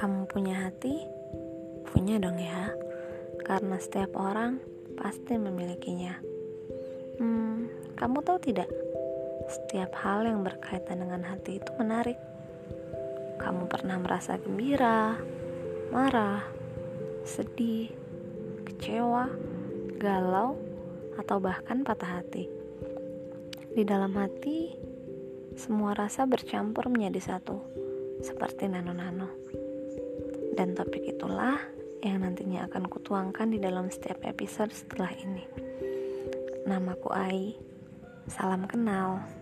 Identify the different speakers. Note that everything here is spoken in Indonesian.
Speaker 1: Kamu punya hati? Punya dong ya, karena setiap orang pasti memilikinya. Hmm, kamu tahu tidak? Setiap hal yang berkaitan dengan hati itu menarik. Kamu pernah merasa gembira, marah, sedih, kecewa, galau, atau bahkan patah hati. Di dalam hati, semua rasa bercampur menjadi satu, seperti nano-nano. Dan topik itulah yang nantinya akan kutuangkan di dalam setiap episode setelah ini. Namaku Ai. Salam kenal.